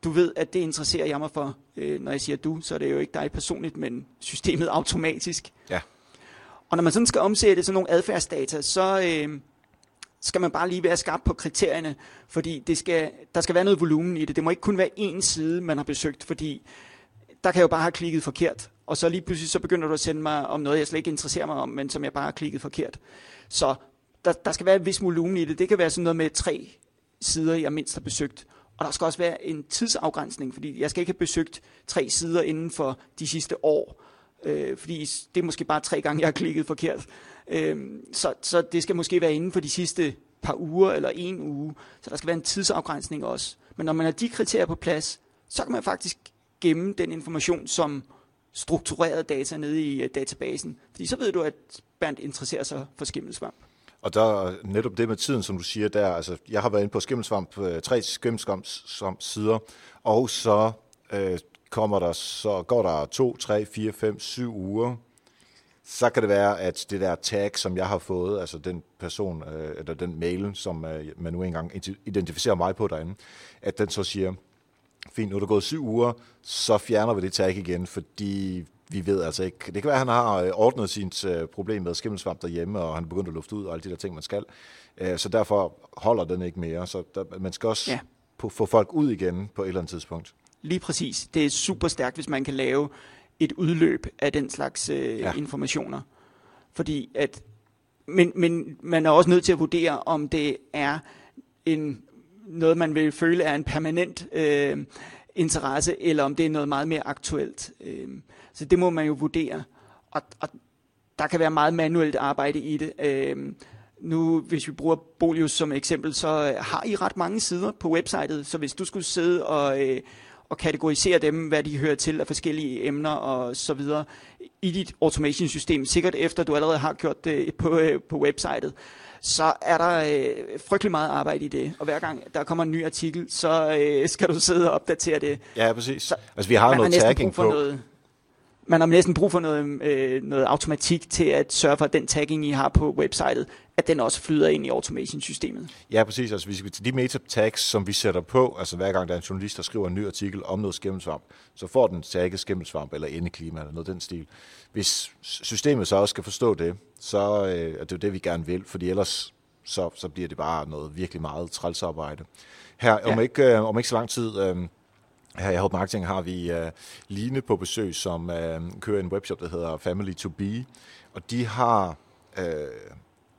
S1: du ved, at det interesserer jeg mig for. Øh, når jeg siger du, så er det jo ikke dig personligt, men systemet automatisk.
S2: Ja.
S1: Og når man sådan skal omsætte sådan nogle adfærdsdata, så øh, skal man bare lige være skarp på kriterierne, fordi det skal, der skal være noget volumen i det. Det må ikke kun være én side, man har besøgt, fordi der kan jeg jo bare have klikket forkert. Og så lige pludselig så begynder du at sende mig om noget, jeg slet ikke interesserer mig om, men som jeg bare har klikket forkert. Så der, der skal være et vis volumen i det. Det kan være sådan noget med tre sider, jeg mindst har besøgt. Og der skal også være en tidsafgrænsning, fordi jeg skal ikke have besøgt tre sider inden for de sidste år. Øh, fordi det er måske bare tre gange, jeg har klikket forkert. Øh, så, så det skal måske være inden for de sidste par uger eller en uge. Så der skal være en tidsafgrænsning også. Men når man har de kriterier på plads, så kan man faktisk gemme den information som struktureret data nede i uh, databasen. Fordi så ved du, at Bernd interesserer sig for skimmelsvamp.
S2: Og der netop det med tiden, som du siger der, altså jeg har været inde på skimmelsvamp, øh, tre skimmelsvamp sider, og så øh, kommer der, så går der to, tre, fire, fem, syv uger, så kan det være, at det der tag, som jeg har fået, altså den person, øh, eller den mail, som øh, man nu engang identificerer mig på derinde, at den så siger, fint, nu er der gået syv uger, så fjerner vi det tag igen, fordi vi ved altså ikke. Det kan være, at han har øh, ordnet sit problem med skimmelsvamp derhjemme, og han er begyndt at lufte ud og alle de der ting, man skal. Så derfor holder den ikke mere. Så der, man skal også ja. få folk ud igen på et eller andet tidspunkt.
S1: Lige præcis. Det er super stærkt, hvis man kan lave et udløb af den slags øh, ja. informationer. Fordi at, men, men man er også nødt til at vurdere, om det er en noget, man vil føle er en permanent øh, interesse, eller om det er noget meget mere aktuelt. Øh, så det må man jo vurdere. Og, og der kan være meget manuelt arbejde i det. Øh, nu, hvis vi bruger Bolius som eksempel, så har I ret mange sider på websitet, så hvis du skulle sidde og, øh, og kategorisere dem, hvad de hører til af forskellige emner og så videre, i dit automation system, sikkert efter du allerede har gjort det på, øh, på websitet, så er der øh, frygtelig meget arbejde i det. Og hver gang der kommer en ny artikel, så øh, skal du sidde og opdatere det.
S2: Ja, præcis. Så altså vi har noget har tagging på. Noget,
S1: man har næsten brug for noget, øh, noget automatik til at sørge for, at den tagging, I har på websitet, at den også flyder ind i automation-systemet.
S2: Ja, præcis. Altså, hvis vi til de meta-tags, som vi sætter på, altså hver gang der er en journalist, der skriver en ny artikel om noget skimmelsvamp, så får den tagget skimmelsvamp eller indeklima eller noget den stil. Hvis systemet så også skal forstå det, så øh, er det jo det, vi gerne vil, fordi ellers så, så bliver det bare noget virkelig meget trælsarbejde. Her, ja. om, ikke, øh, om ikke så lang tid, øh, her i Help Marketing har vi uh, Line på besøg, som uh, kører en webshop, der hedder Family to Be. Og de har, uh,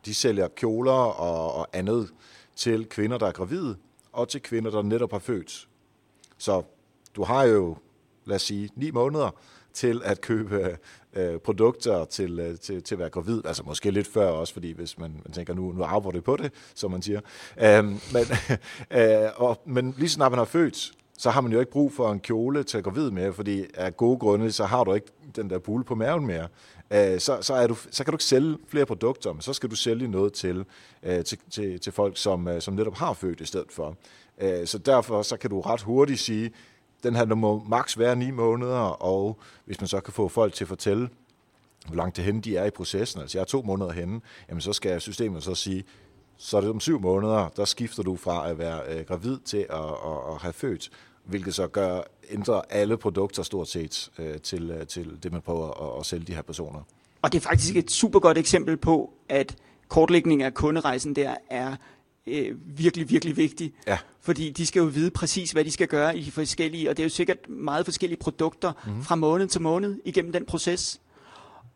S2: de sælger kjoler og, og andet til kvinder, der er gravide, og til kvinder, der netop har født. Så du har jo, lad os sige, ni måneder til at købe øh, produkter til, øh, til, til at være gravid. Altså måske lidt før også, fordi hvis man, man tænker, nu, nu arbejder det på det, som man siger. Øh, men, øh, og, men lige snart man har født, så har man jo ikke brug for en kjole til at gå gravid med, fordi af gode grunde, så har du ikke den der bule på maven mere. Øh, så, så, er du, så kan du ikke sælge flere produkter, men så skal du sælge noget til, øh, til, til, til folk, som, øh, som netop har født i stedet for. Øh, så derfor så kan du ret hurtigt sige, den her må maks være ni måneder, og hvis man så kan få folk til at fortælle, hvor langt det henne de er i processen, altså jeg er to måneder henne, jamen så skal systemet så sige, så er det om syv måneder, der skifter du fra at være øh, gravid til at, at, at have født, hvilket så gør, ændrer alle produkter stort set øh, til, øh, til det, man prøver at, at sælge de her personer.
S1: Og det er faktisk et super godt eksempel på, at kortlægning af kunderejsen der er øh, virkelig, virkelig vigtig. Ja. Fordi de skal jo vide præcis, hvad de skal gøre i de forskellige, og det er jo sikkert meget forskellige produkter mm-hmm. fra måned til måned igennem den proces.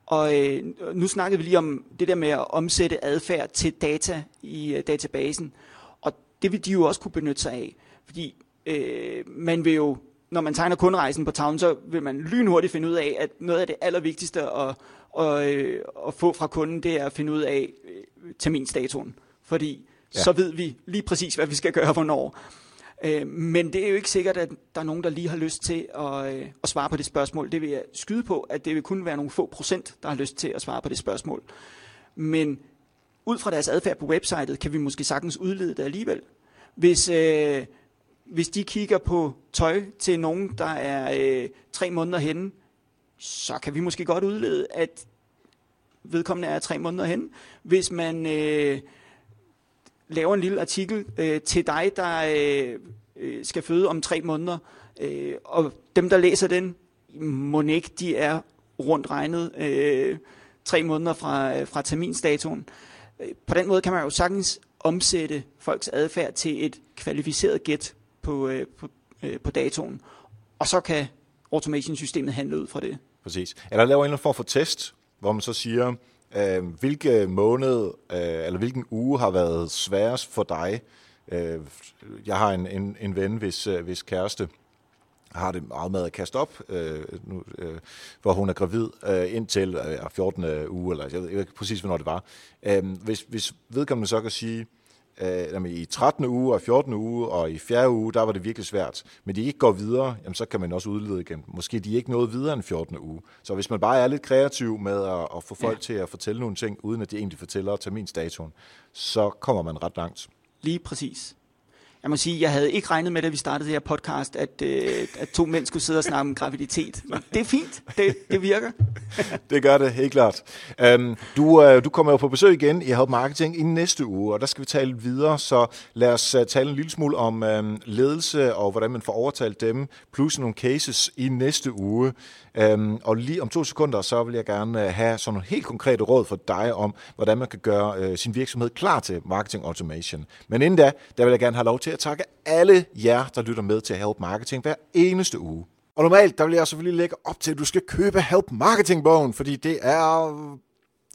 S1: Og øh, nu snakkede vi lige om det der med at omsætte adfærd til data i øh, databasen. Og det vil de jo også kunne benytte sig af. Fordi øh, man vil jo, når man tegner kunderejsen på tavlen, så vil man lynhurtigt finde ud af, at noget af det allervigtigste at, at, øh, at få fra kunden, det er at finde ud af øh, terminsdatoen. Fordi ja. så ved vi lige præcis, hvad vi skal gøre hvornår. Øh, men det er jo ikke sikkert, at der er nogen, der lige har lyst til at, øh, at svare på det spørgsmål. Det vil jeg skyde på, at det vil kun være nogle få procent, der har lyst til at svare på det spørgsmål. Men ud fra deres adfærd på websitet, kan vi måske sagtens udlede det alligevel. Hvis, øh, hvis de kigger på tøj til nogen, der er øh, tre måneder henne, så kan vi måske godt udlede, at vedkommende er tre måneder henne. Hvis man... Øh, laver en lille artikel øh, til dig, der øh, øh skal føde om tre måneder, øh, og dem, der læser den, må ikke, de er rundt regnet øh, tre måneder fra, øh, fra terminsdatoen. Øh, på den måde kan man jo sagtens omsætte folks adfærd til et kvalificeret gæt på, øh, på, øh, på datoen, og så kan automation-systemet handle ud fra det.
S2: Præcis. Eller laver en eller anden form for test, hvor man så siger, Øh, hvilke måned øh, eller hvilken uge har været sværest for dig? Øh, jeg har en, en, en ven, hvis, øh, hvis kæreste har det meget med at kaste op, øh, nu, øh, hvor hun er gravid øh, indtil øh, 14. uge, eller jeg ved ikke præcis, hvornår det var. Øh, hvis, hvis vedkommende så kan sige, øh, jamen, i 13. uge og 14. uge og i 4. uge, der var det virkelig svært. Men de ikke går videre, jamen, så kan man også udlede igen. Måske de ikke nået videre end 14. uge. Så hvis man bare er lidt kreativ med at, at få folk ja. til at fortælle nogle ting, uden at de egentlig fortæller terminsdatoen, så kommer man ret langt.
S1: Lige præcis. Jeg må sige, jeg havde ikke regnet med, da vi startede det her podcast, at, øh, at to mænd skulle sidde og snakke om graviditet. Men det er fint. Det, det virker.
S2: det gør det, helt klart. Um, du, uh, du kommer jo på besøg igen i Help Marketing i næste uge, og der skal vi tale videre. Så lad os uh, tale en lille smule om um, ledelse og hvordan man får overtalt dem, plus nogle cases i næste uge. Øhm, og lige om to sekunder, så vil jeg gerne øh, have sådan nogle helt konkrete råd for dig om, hvordan man kan gøre øh, sin virksomhed klar til marketing automation. Men inden da, der vil jeg gerne have lov til at takke alle jer, der lytter med til Help Marketing hver eneste uge. Og normalt, der vil jeg selvfølgelig lægge op til, at du skal købe Help Marketing-bogen, fordi det er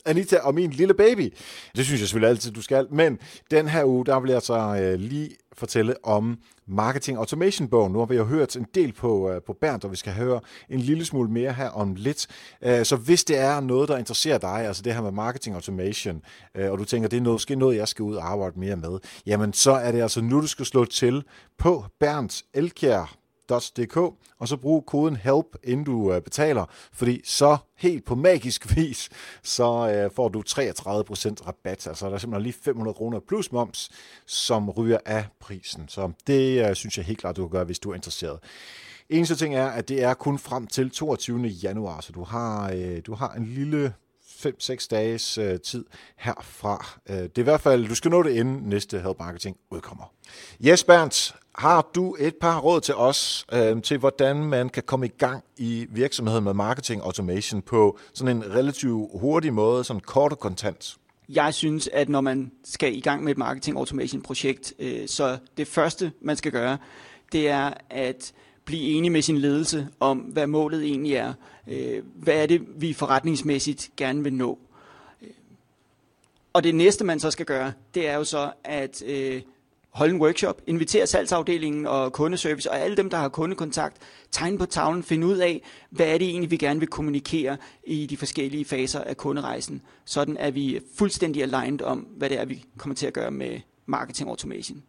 S2: Anita og min lille baby. Det synes jeg selvfølgelig altid, du skal. Men den her uge, der vil jeg så øh, lige fortælle om Marketing Automation bogen. Nu har vi jo hørt en del på, øh, på Bernd, og vi skal høre en lille smule mere her om lidt. Øh, så hvis det er noget, der interesserer dig, altså det her med Marketing Automation, øh, og du tænker, det er noget, måske noget, jeg skal ud og arbejde mere med, jamen så er det altså nu, du skal slå til på Bernds Elkjær help.dk, og så brug koden HELP, inden du øh, betaler, fordi så helt på magisk vis, så øh, får du 33% rabat. Altså der er simpelthen lige 500 kroner plus moms, som ryger af prisen. Så det øh, synes jeg helt klart, du kan gøre, hvis du er interesseret. Eneste ting er, at det er kun frem til 22. januar, så du har, øh, du har en lille 5-6 dages øh, tid herfra. Øh, det er i hvert fald, du skal nå det inden næste Help Marketing udkommer. Yes, Bernd, har du et par råd til os øh, til, hvordan man kan komme i gang i virksomheden med marketing automation på sådan en relativt hurtig måde, sådan kort og kontant?
S1: Jeg synes, at når man skal i gang med et marketing automation projekt, øh, så det første, man skal gøre, det er at blive enig med sin ledelse om, hvad målet egentlig er. Øh, hvad er det, vi forretningsmæssigt gerne vil nå? Øh, og det næste, man så skal gøre, det er jo så at øh, holde en workshop, invitere salgsafdelingen og kundeservice og alle dem, der har kundekontakt, tegne på tavlen, finde ud af, hvad er det egentlig, vi gerne vil kommunikere i de forskellige faser af kunderejsen, sådan at vi fuldstændig aligned om, hvad det er, vi kommer til at gøre med marketing automation.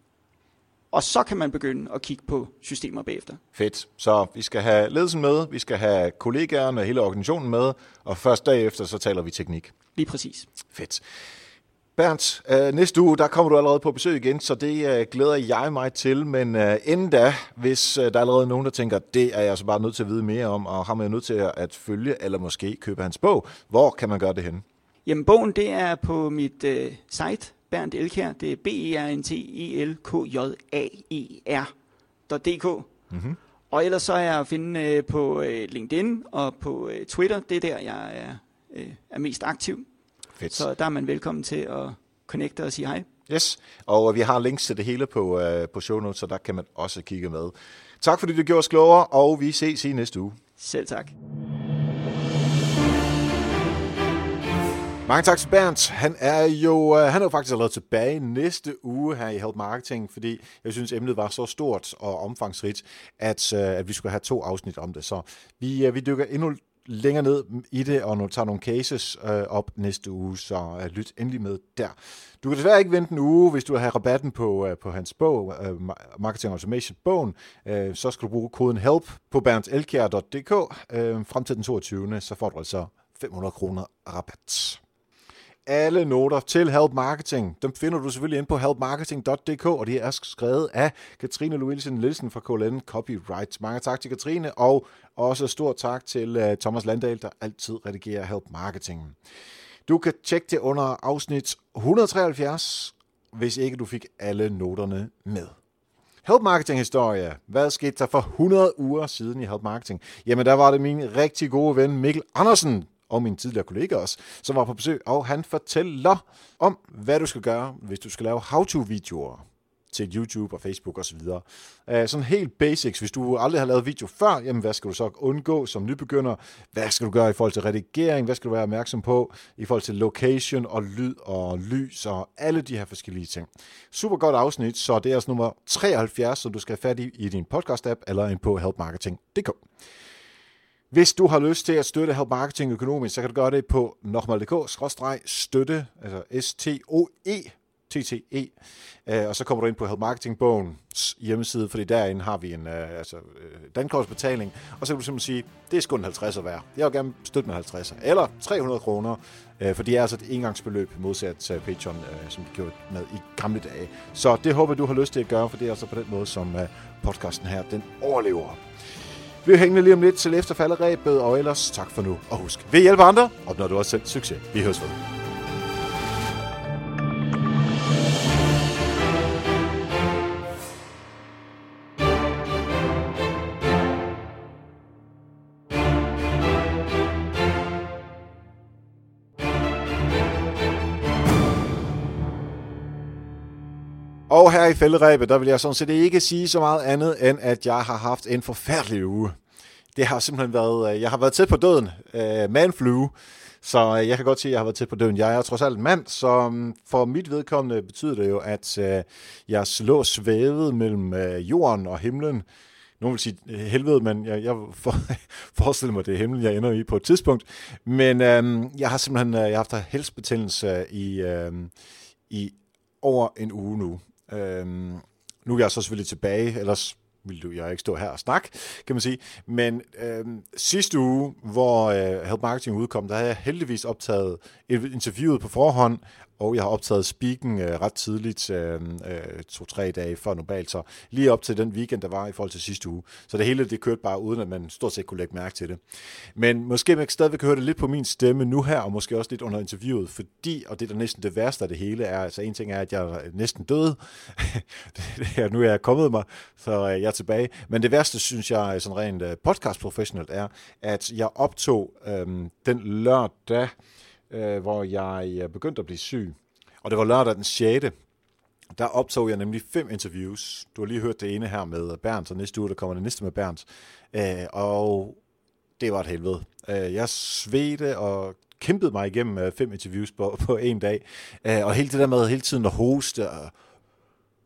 S1: Og så kan man begynde at kigge på systemer bagefter.
S2: Fedt. Så vi skal have ledelsen med, vi skal have kollegaerne og hele organisationen med, og først derefter så taler vi teknik.
S1: Lige præcis.
S2: Fedt. Bernd, øh, næste uge, der kommer du allerede på besøg igen, så det øh, glæder jeg mig til. Men øh, inden da, hvis øh, der er allerede nogen, der tænker, det er jeg så bare nødt til at vide mere om, og har man jo nødt til at følge, eller måske købe hans bog, hvor kan man gøre det hen?
S1: Jamen, bogen det er på mit øh, site, Bernd Elkjær. Det er b e r n t e l k j a e r.dk. Mm-hmm. Og ellers så er jeg at finde øh, på øh, LinkedIn og på øh, Twitter. Det er der, jeg er, øh, er mest aktiv.
S2: Fedt.
S1: Så der er man velkommen til at connecte og sige hej.
S2: Yes, og vi har links til det hele på, uh, på show notes, så der kan man også kigge med. Tak fordi du gjorde os klogere, og vi ses i næste uge.
S1: Selv tak.
S2: Mange tak til Bernd. Han er jo uh, han er jo faktisk allerede tilbage næste uge her i Help Marketing, fordi jeg synes, emnet var så stort og omfangsrigt, at, uh, at vi skulle have to afsnit om det. Så vi, vi dykker endnu længere ned i det, og nu tager nogle cases øh, op næste uge, så øh, lyt endelig med der. Du kan desværre ikke vente en uge, hvis du vil have rabatten på, øh, på hans bog, øh, Marketing Automation bogen, øh, så skal du bruge koden HELP på berndelkjær.dk øh, frem til den 22. Så får du altså 500 kroner rabat alle noter til Help Marketing. Dem finder du selvfølgelig ind på helpmarketing.dk, og det er skrevet af Katrine Louise Nielsen fra KLN Copyright. Mange tak til Katrine, og også stor tak til øh, Thomas Landahl, der altid redigerer Help Marketing. Du kan tjekke det under afsnit 173, hvis ikke du fik alle noterne med. Help Marketing historie. Hvad skete der for 100 uger siden i Help Marketing? Jamen, der var det min rigtig gode ven Mikkel Andersen, og min tidligere kollega også, som var på besøg, og han fortæller om, hvad du skal gøre, hvis du skal lave how-to-videoer til YouTube og Facebook osv. Uh, øh, sådan helt basics. Hvis du aldrig har lavet video før, jamen hvad skal du så undgå som nybegynder? Hvad skal du gøre i forhold til redigering? Hvad skal du være opmærksom på i forhold til location og lyd og lys og alle de her forskellige ting? Super godt afsnit, så det er altså nummer 73, som du skal have fat i i din podcast-app eller ind på helpmarketing.dk. Hvis du har lyst til at støtte Help Marketing økonomisk, så kan du gøre det på nokmal.dk-støtte, altså S-T-O-E, T-T-E, øh, og så kommer du ind på Help Marketing Bogens hjemmeside, fordi derinde har vi en øh, altså, øh, dankortsbetaling, og så kan du simpelthen sige, det er sgu en 50'er værd. Jeg vil gerne støtte med 50'er, eller 300 kroner, for det er altså et engangsbeløb modsat til Patreon, som vi gjorde med i gamle dage. Så det håber du har lyst til at gøre, for det er altså på den måde, som podcasten her, den overlever. Vi hænger lige om lidt til efter falderæbet, og ellers tak for nu. Og husk, vi hjælper andre, opnår du også selv succes. Vi høres ved. I fælderæbet, der vil jeg sådan set ikke sige så meget andet, end at jeg har haft en forfærdelig uge. Det har simpelthen været, øh, jeg har været tæt på døden, øh, man flu, så øh, jeg kan godt sige, at jeg har været tæt på døden. Jeg er trods alt en mand, så mm, for mit vedkommende betyder det jo, at jeg slår svævet mellem jorden og himlen. Nogen vil sige helvede, men jeg, jeg for, forestiller mig, det er himlen, jeg ender i på et tidspunkt. Men øhm, jeg har simpelthen jeg har haft helsebetingelse i, øhm, i over en uge nu. Øhm, nu er jeg så selvfølgelig tilbage, ellers ville du jeg ikke stå her og snakke, kan man sige. Men øhm, sidste uge, hvor øh, Help Marketing udkom, der havde jeg heldigvis optaget et interviewet på forhånd, og jeg har optaget speaken øh, ret tidligt, øh, øh, to-tre dage før normalt, så lige op til den weekend, der var i forhold til sidste uge. Så det hele, det kørte bare uden, at man stort set kunne lægge mærke til det. Men måske man kan stadigvæk høre det lidt på min stemme nu her, og måske også lidt under interviewet, fordi, og det der næsten det værste af det hele er, altså en ting er, at jeg er næsten død, nu er jeg kommet mig, så øh, jeg er tilbage. Men det værste, synes jeg, øh, sådan rent øh, podcast professionelt er, at jeg optog øh, den lørdag, øh, hvor jeg øh, begyndte at blive syg. Og det var lørdag den 6. der optog jeg nemlig fem interviews. Du har lige hørt det ene her med Bernd, og næste uge der kommer det næste med Bernd. Øh, og det var et helvede. Øh, jeg svedte og kæmpede mig igennem øh, fem interviews på, på en dag. Øh, og hele det der med hele tiden at hoste og...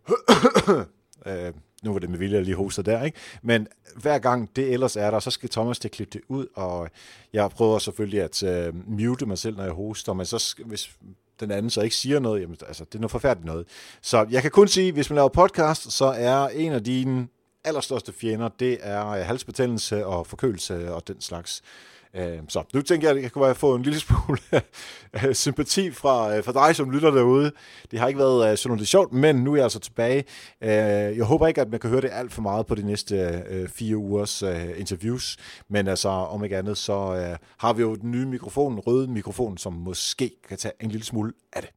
S2: øh, nu var det med vilje, at lige hoster der, ikke? Men hver gang det ellers er der, så skal Thomas til at klippe det ud, og jeg prøver selvfølgelig at uh, mute mig selv, når jeg hoster, men så hvis den anden så ikke siger noget, jamen, altså, det er noget forfærdeligt noget. Så jeg kan kun sige, hvis man laver podcast, så er en af dine allerstørste fjender, det er øh, halsbetændelse og forkølelse og den slags. Øh, så nu tænker jeg, at jeg kunne få en lille smule øh, sympati fra, øh, fra dig, som lytter derude. Det har ikke været øh, sådan noget sjovt, men nu er jeg altså tilbage. Øh, jeg håber ikke, at man kan høre det alt for meget på de næste fire ugers interviews, men altså om ikke andet, så har vi jo den nye mikrofon, røde mikrofon, som måske kan tage en lille smule af det.